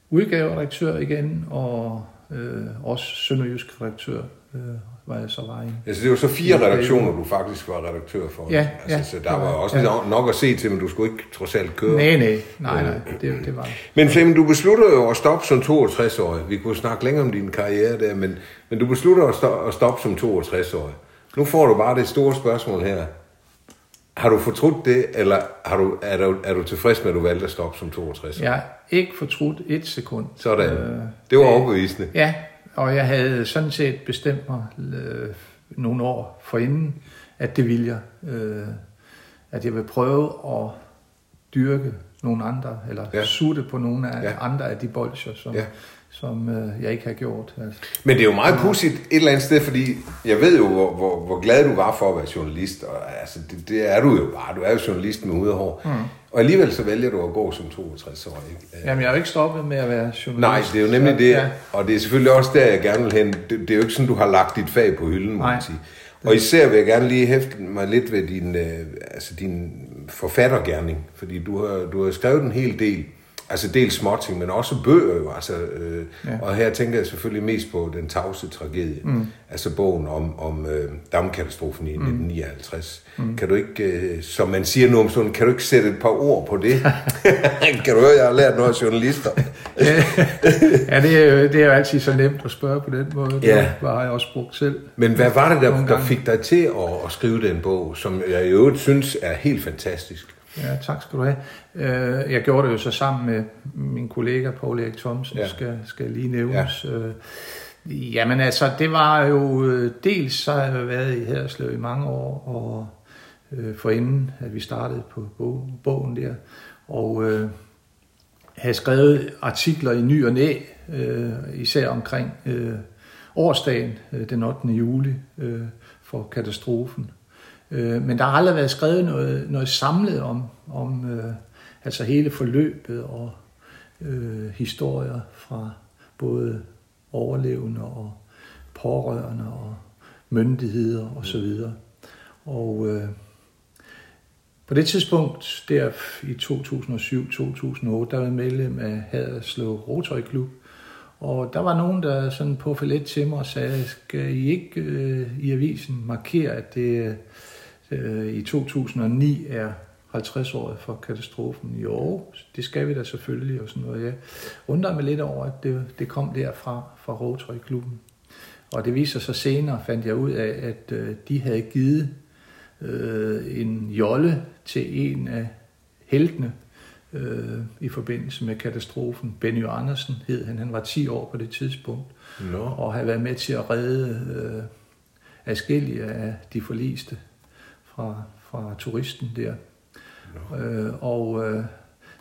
udgaveredaktør igen, og øh, også sønderjysk redaktør øh, var jeg så var i. Altså det var så fire redaktioner, du faktisk var redaktør for. Ja, altså, ja, Så der var var- også ja. nok at se til, men du skulle ikke trods alt køre. Nej, nej, nej, nej, det, det var Men Flemming, du beslutter jo at stoppe som 62-årig. Vi kunne snakke længere om din karriere der, men, men du beslutter at, sto- at stoppe som 62-årig. Nu får du bare det store spørgsmål her. Har du fortrudt det, eller har du, er, du, er du tilfreds med, at du valgte at stoppe som 62 Jeg har ikke fortrudt et sekund. Sådan. Øh, det var overbevisende. Ja, og jeg havde sådan set bestemt mig øh, nogle år forinden, at det ville jeg. Øh, at jeg vil prøve at dyrke nogle andre, eller Ja. sutte på nogle af ja. andre af de bolcher, som, Ja. Som øh, jeg ikke har gjort. Altså. Men det er jo meget pudsigt et eller andet sted, fordi jeg ved jo, hvor, hvor, hvor glad du var for at være journalist. Og altså, det, det er du jo bare. Du er jo journalist med hud og hår. Mm. Og alligevel så vælger du at gå som 62 år. Ikke? Jamen, jeg har jo ikke stoppet med at være journalist. Nej, det er jo nemlig Så, det, Ja. og det er selvfølgelig også der, jeg gerne vil hen. Det, det er jo ikke sådan, du har lagt dit fag på hylden, må man sige. Og især vil jeg gerne lige hæfte mig lidt ved din, øh, altså din forfattergærning, fordi du har, du har skrevet en hel del, altså dels småting, men også bøger jo, altså, øh, ja. Og her tænker jeg selvfølgelig mest på Den tavse tragedie, mm. altså bogen om, om øh, damkatastrofen i 1959. Mm. Kan du ikke, øh, som man siger nu om sådan, kan du ikke sætte et par ord på det? kan du høre, jeg har lært noget af journalister? ja, det er, jo, det er jo altid så nemt at spørge på den måde. Ja. Det har jeg også brugt selv. Men hvad var det, der, der fik dig til at, at skrive den bog, som jeg i øvrigt synes er helt fantastisk? Ja, tak skal du have. Øh, Jeg gjorde det jo så sammen med min kollega Paul Erik Thomsen, Ja. skal, skal lige nævnes. Ja. Jamen altså, det var jo øh, dels så har jeg været i Haderslev i mange år, og øh, forinden, at vi startede på bog, bogen der, og øh, havde skrevet artikler i ny og næ, øh, især omkring øh, årsdagen øh, den 8. juli øh, for katastrofen. Øh, men der har aldrig været skrevet noget, noget samlet om, om øh, altså hele forløbet og øh, historier fra både overlevende og pårørende og myndigheder og så videre. Og øh, på det tidspunkt, der i 2007-2008, der var jeg medlem af Haderslev Rotary Klub, og der var nogen, der sådan på lidt til mig og sagde, skal I ikke øh, i avisen markere, at det øh, i 2009 er 50-året for katastrofen? Jo, det skal vi da selvfølgelig, og sådan noget. Jeg undrer mig lidt over, at det, det kom derfra, fra Rotary Klubben. Og det viser sig senere, fandt jeg ud af, at øh, de havde givet øh, en jolle til en af heltene øh, i forbindelse med katastrofen. Benny Andersen hed han, han var 10 år på det tidspunkt, Nå. og havde været med til at redde øh, adskillige af de forliste fra, fra turisten der. Øh, og øh,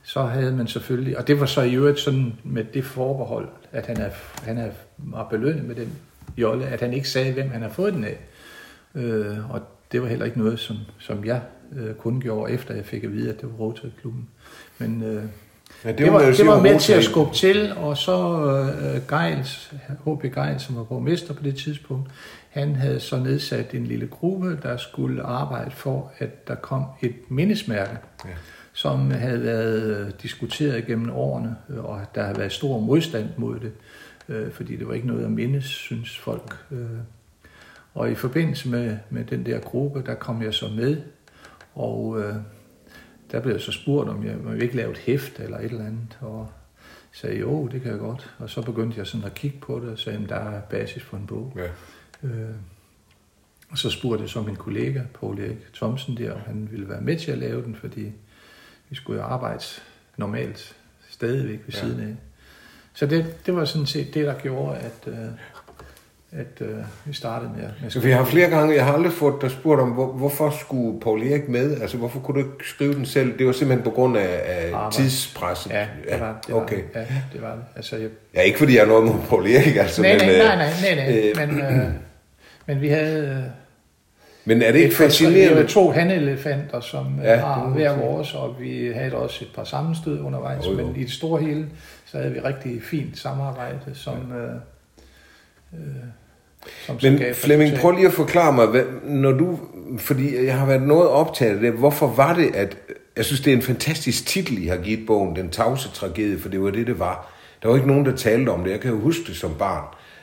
så havde man selvfølgelig, og det var så i øvrigt sådan med det forbehold, at han, er, han er, var belønnet med den jolle, at han ikke sagde, hvem han har fået den af. Øh, og det var heller ikke noget, som, som jeg øh, kun gjorde, efter jeg fik at vide, at det var Rotary-klubben. Men øh, Ja, det, var, man jo det var med til at skubbe til, og så øh, Geils, H.P. Geils, som var borgmester på det tidspunkt, han havde så nedsat en lille gruppe, der skulle arbejde for, at der kom et mindesmærke, Ja. ja. som havde været øh, diskuteret gennem årene, øh, og der havde været stor modstand mod det, øh, fordi det var ikke noget at mindes, synes folk. Øh. Og i forbindelse med, med den der gruppe, der kom jeg så med, og øh, der blev jeg så spurgt, om jeg, om jeg ikke lave et hæft eller et eller andet, og sagde, jo, det kan jeg godt. Og så begyndte jeg sådan at kigge på det, og sagde, at der er basis for en bog. Ja. Øh, og så spurgte jeg så min kollega, Paul Erik Thomsen der, om han ville være med til at lave den, fordi vi skulle jo arbejde normalt stadigvæk ved ja. siden af. Så det, det var sådan set det, der gjorde, at, øh, at øh, vi startede med, med Så vi har flere gange, jeg har aldrig fået dig spurgt om, hvor, hvorfor skulle Paul Erik med? Altså, hvorfor kunne du ikke skrive den selv? Det var simpelthen på grund af, af Arbejde. tidspresset. Ja, det var det. okay. Var, ja, det var det. Altså, jeg, Ja, ikke fordi jeg har noget mod Paul Erik, altså. nej, men, nej, øh, nej, nej, nej, nej, øh, men, øh, men vi havde... Øh, Men er det ikke Vi havde fascinerende? to hanelefanter, som Ja, ja, har hver vores, og vi havde også et par sammenstød undervejs, Jo, jo. men i det store hele, så havde vi rigtig fint samarbejde, som, ja. øh, øh, Men Flemming, prøv lige at forklare mig, hvad, når du, fordi jeg har været noget optaget af det, hvorfor var det, at, jeg synes, det er en fantastisk titel, I har givet bogen, Den tavse tragedie, for det var det, det var. Der var ikke nogen, der talte om det. Jeg kan jo huske det som barn.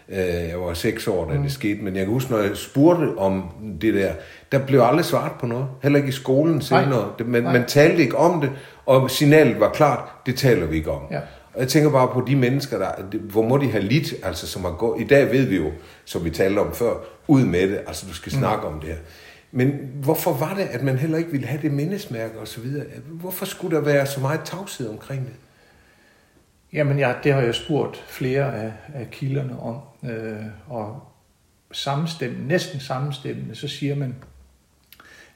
Øh, jeg var seks år, da det skete, men jeg kan huske, når jeg spurgte om det der, der blev aldrig svaret på noget. Heller ikke i skolen senere. Det- Man, man talte ikke om det, og signalet var klart, det taler vi ikke om. Ja. Og jeg tænker bare på de mennesker, der, hvor må de have lidt, altså som har gået, i dag ved vi jo, som vi talte om før, ud med det, altså du skal snakke om det her. Men hvorfor var det, at man heller ikke ville have det mindesmærke og så videre? Hvorfor skulle der være så meget tavshed omkring det? Jamen, ja, det har jeg spurgt flere af, af kilderne om, øh, og sammenstemmende, næsten sammenstemmende, så siger man,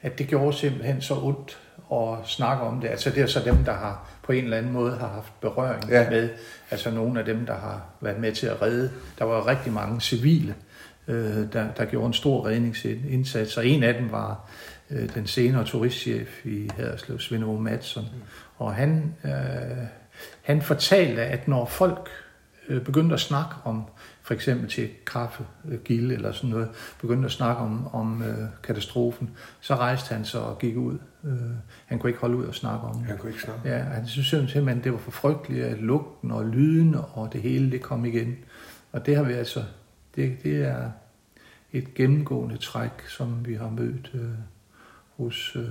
at det gjorde simpelthen så ondt at snakke om det. Altså det er så dem, der har på en eller anden måde har haft berøring Ja. med, altså nogle af dem, der har været med til at redde. Der var rigtig mange civile, øh, der, der gjorde en stor redningsindsats, og en af dem var øh, den senere turistchef i Haderslev, Svend Ove Madsen. Og han, øh, han fortalte, at når folk øh, begyndte at snakke om, for eksempel til kaffe, øh, gilde eller sådan noget, begyndte at snakke om, om øh, katastrofen, så rejste han sig og gik ud. Øh, han kunne ikke holde ud og snakke om det. Jeg kunne ikke snakke. Ja, han synes simpelthen, det var for frygteligt, at lugten og lyden og det hele, det kom igen. Og det har vi altså, det, det er et gennemgående træk, som vi har mødt øh, hos øh,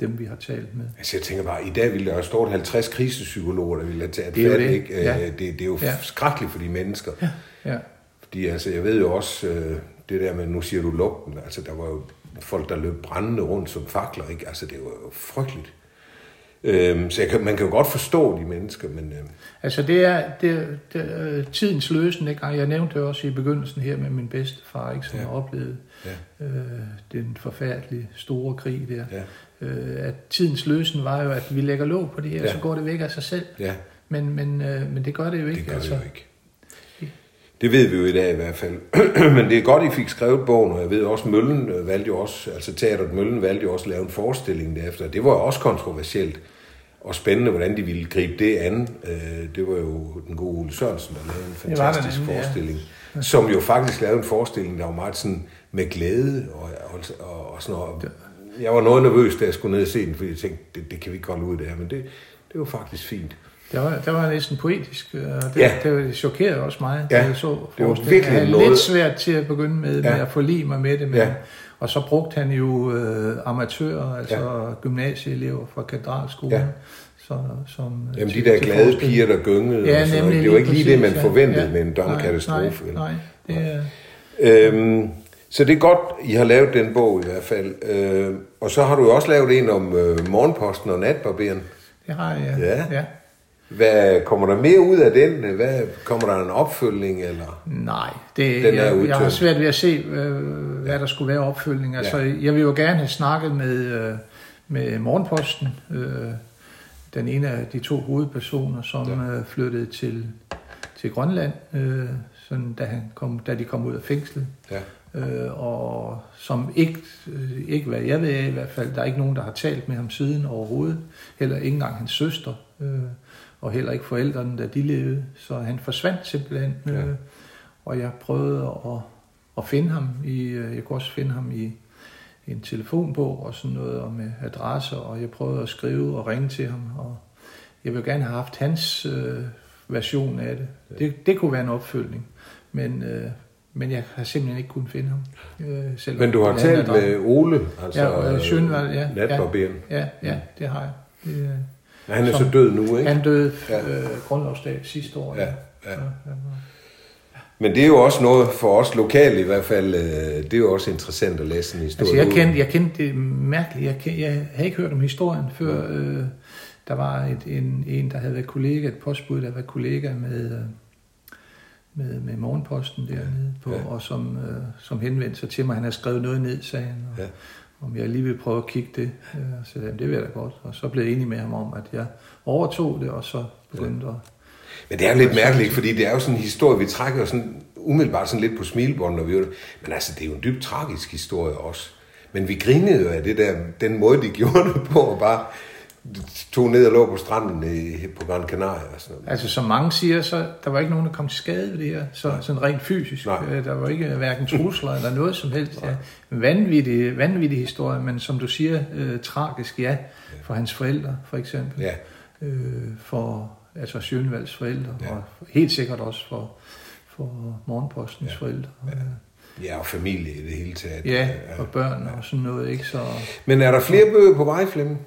dem, vi har talt med. Altså jeg tænker bare, i dag ville der jo stå 50 krisepsykologer, der ville have taget Det er det. ikke? Ja. Øh, Det, det er jo Ja. skrækkeligt for de mennesker. Ja, Fordi altså, jeg ved jo også, øh, det der med, nu siger du lugten, altså der var jo folk, der løb brændende rundt som fakler, ikke? Altså det var jo frygteligt. Øhm, så jeg kan, man kan jo godt forstå de mennesker, men øh, altså det er, det, det, øh, tidens løsen, ikke? jeg nævnte det også i begyndelsen her med min bedstefar, ikke, som Ja. oplevet ja, øh, den forfærdelige store krig der. ja, Øh, at tidens løsen var jo, at vi lægger låg på det her, Ja. ja. så går det væk af sig selv. ja, Men, men, øh, men det gør det jo ikke. det gør altså. det jo ikke. Det ved vi jo i dag i hvert fald. Men det er godt, I fik skrevet bogen, og jeg ved også, Møllen øh, valgte jo også, altså teateret Møllen valgte jo også at lave en forestilling derefter. Det var jo også kontroversielt og spændende, hvordan de ville gribe det an. Øh, Det var jo den gode Ole Sørensen, der lavede en Det fantastisk ja. forestilling. Som jo faktisk lavede en forestilling, der var meget sådan med glæde og, og, og, og sådan noget. Jeg var noget nervøs, da jeg skulle ned og se den, fordi jeg tænkte, det, det kan vi ikke holde ud det her, men det, det var faktisk fint. Det var, det var næsten poetisk, og det, Ja. ja. det chokerede også mig, Ja, da jeg så det var virkelig Jeg noget- lidt svært til at begynde med, med Ja. at forlige mig med det, men, Ja. ja. og så brugte han jo øh, amatører, altså ja. gymnasieelever fra katedralskolen. Ja. Så, som, øh, Jamen de der glade forestillingen. piger, der gyngede, Ja, og sådan noget. det var ikke lige det, man ja. forventede Ja. med en Nej, domkatastrofe. Nej, nej, det er... Øhm, så det er godt, I har lavet den bog i hvert fald. Øh, og så har du jo også lavet en om øh, morgenposten og natbarberen. Det har jeg, Ja. ja. Hvad kommer der mere ud af den? Hvad, kommer der en opfølgning? Eller? Nej, det, Den er jeg, jeg har svært ved at se, øh, hvad der skulle være opfølgning. Altså, Ja. Jeg vil jo gerne have snakket med, øh, med Morgenposten, øh, den ene af de to hovedpersoner, som Ja. øh, flyttede til, til Grønland, øh, sådan, da, han kom, da de kom ud af fængslet. Ja. Øh, og som ikke, øh, ikke hvad jeg ved af i hvert fald, der er ikke nogen, der har talt med ham siden overhovedet. Heller ikke engang hans søster, øh, og heller ikke forældrene, da de levede. Så han forsvandt simpelthen. Øh, Ja. Og jeg prøvede at, at finde ham i, øh, jeg kunne også finde ham i en telefonbog og sådan noget, og med adresser, og jeg prøvede at skrive og ringe til ham, og jeg ville gerne have haft hans øh, version af det. det. Det kunne være en opfølgning, men, øh, men jeg har simpelthen ikke kunnet finde ham. Øh, selv Men du har talt med. Ole, altså Ja, øh, Sjønvald, ja. natbarberen. Ja, ja, det har jeg. Det, øh, Ja. Han er Som- så død nu, ikke? han døde Ja. øh, grundlovsdag sidste år. Ja, ja. ja, ja. Men det er jo også noget for os lokale i hvert fald. Øh, det er jo også interessant at læse en historie. Altså, jeg kendte, jeg kendte det mærkeligt. Jeg, kendte, jeg havde ikke hørt om historien, før øh, der var et, en, en, der havde været kollega, et postbud, der været kollega med, øh, med, med morgenposten dernede, på, Ja. og som, øh, som henvendte sig til mig. Han havde skrevet noget ned, sagde han, og, Ja. Om jeg lige ville prøve at kigge det. Øh, så jeg, det vil jeg da godt. Og så blev jeg enig med ham om, at jeg overtog det, og så begyndte at... Men det er jo lidt mærkeligt, fordi det er jo sådan en historie, vi trækker sådan umiddelbart sådan lidt på smilebåndet, når vi det. Men altså, det er jo en dybt tragisk historie også. Men vi grinede jo af det der, den måde, de gjorde det på, og bare tog ned og lå på stranden i, på Gran Canaria og sådan noget. Altså, som mange siger, så der var ikke nogen, der kom til skade ved det her, så, sådan rent fysisk. Nej. Øh, Der var ikke hverken trusler eller noget som helst. Ja. Vanvittig, vanvittig historie, men som du siger, øh, tragisk, ja, for hans forældre, for eksempel. Ja, Øh, for altså Sjønvalds forældre, ja. og helt sikkert også for, for Morgenpostens ja. forældre. Ja. Ja, og familie i det hele taget. Ja, og børn ja. og sådan noget, ikke? Så... Men er der flere bøger på vej, Flemming?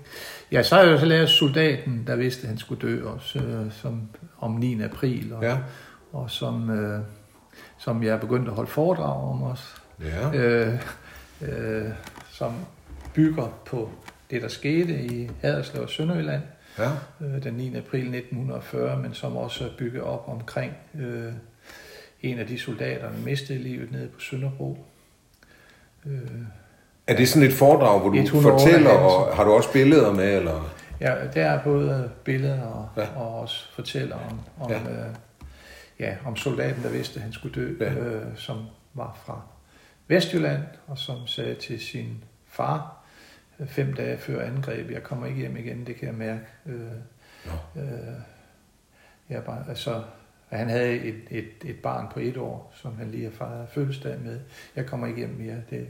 Ja, så har jeg jo så lært Soldaten, der vidste, at han skulle dø også, øh, som, om 9. april, og, ja. og som, øh, som jeg er begyndt at holde foredrag om også. Ja. Øh, øh, som bygger på det, der skete i Haderslev og Sønderjylland ja. øh, den 9. april 1940, men som også er bygget op omkring øh, en af de soldater, der mistede livet nede på Sønderbro. Øh, er det sådan et foredrag, hvor du fortæller, og har du også billeder med? Eller? Ja, der er både billeder og, ja. og også fortæller om, om, ja. Øh, ja, om soldaten, der vidste, at han skulle dø, ja. øh, som var fra Vestjylland, og som sagde til sin far, øh, fem dage før angreb, jeg kommer ikke hjem igen, det kan jeg mærke. Øh, ja. øh, jeg bare, altså, han havde et, et, et barn på et år, som han lige har fejret fødselsdag med. Jeg kommer ikke hjem mere, det,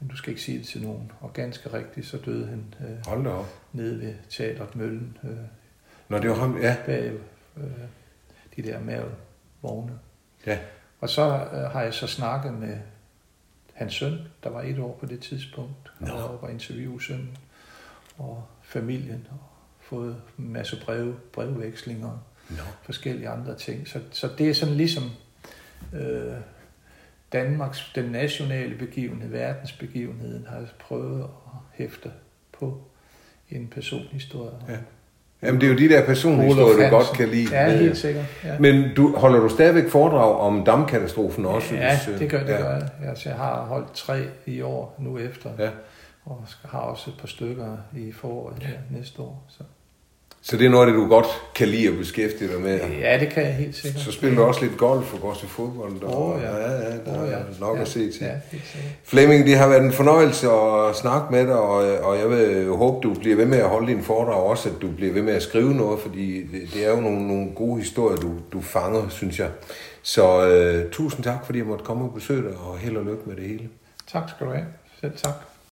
men du skal ikke sige det til nogen. Og ganske rigtigt, så døde han øh, Hold da op. nede ved Teatret Møllen. Øh, Nå, det var ham, ja. Bag øh, de der mavevogne. Ja. Og så øh, har jeg så snakket med hans søn, der var et år på det tidspunkt, no. og var interviewe sønnen og familien, og fået en masse breve, brevvekslinger no. forskellige andre ting. Så, så det er sådan ligesom øh, Danmarks, den nationale begivenhed, verdensbegivenheden, har prøvet at hæfte på en personhistorie. Ja. Jamen, det er jo de der personhistorier, du godt kan lide. Ja, helt sikkert. Ja. Men du, holder du stadigvæk foredrag om damkatastrofen også? Ja, hvis, det gør, det ja. gør jeg. Altså, jeg har holdt tre i år nu efter, ja. og har også et par stykker i foråret ja. næste år. Så. Så det er noget af det, du godt kan lide at beskæftige dig med? Ja, det kan jeg helt sikkert. Så spiller du også lidt golf og går til fodbold? Åh oh, ja. ja, ja. Der oh, ja. er nok ja. at se til. Ja, Flemming, det har været en fornøjelse at snakke med dig, og, og jeg vil håbe, du bliver ved med at holde din foredrag også, at du bliver ved med at skrive noget, fordi det, det er jo nogle, nogle gode historier, du, du fanger, synes jeg. Så uh, tusind tak, fordi jeg måtte komme og besøge dig, og held og lykke med det hele. Tak skal du have. Selv tak.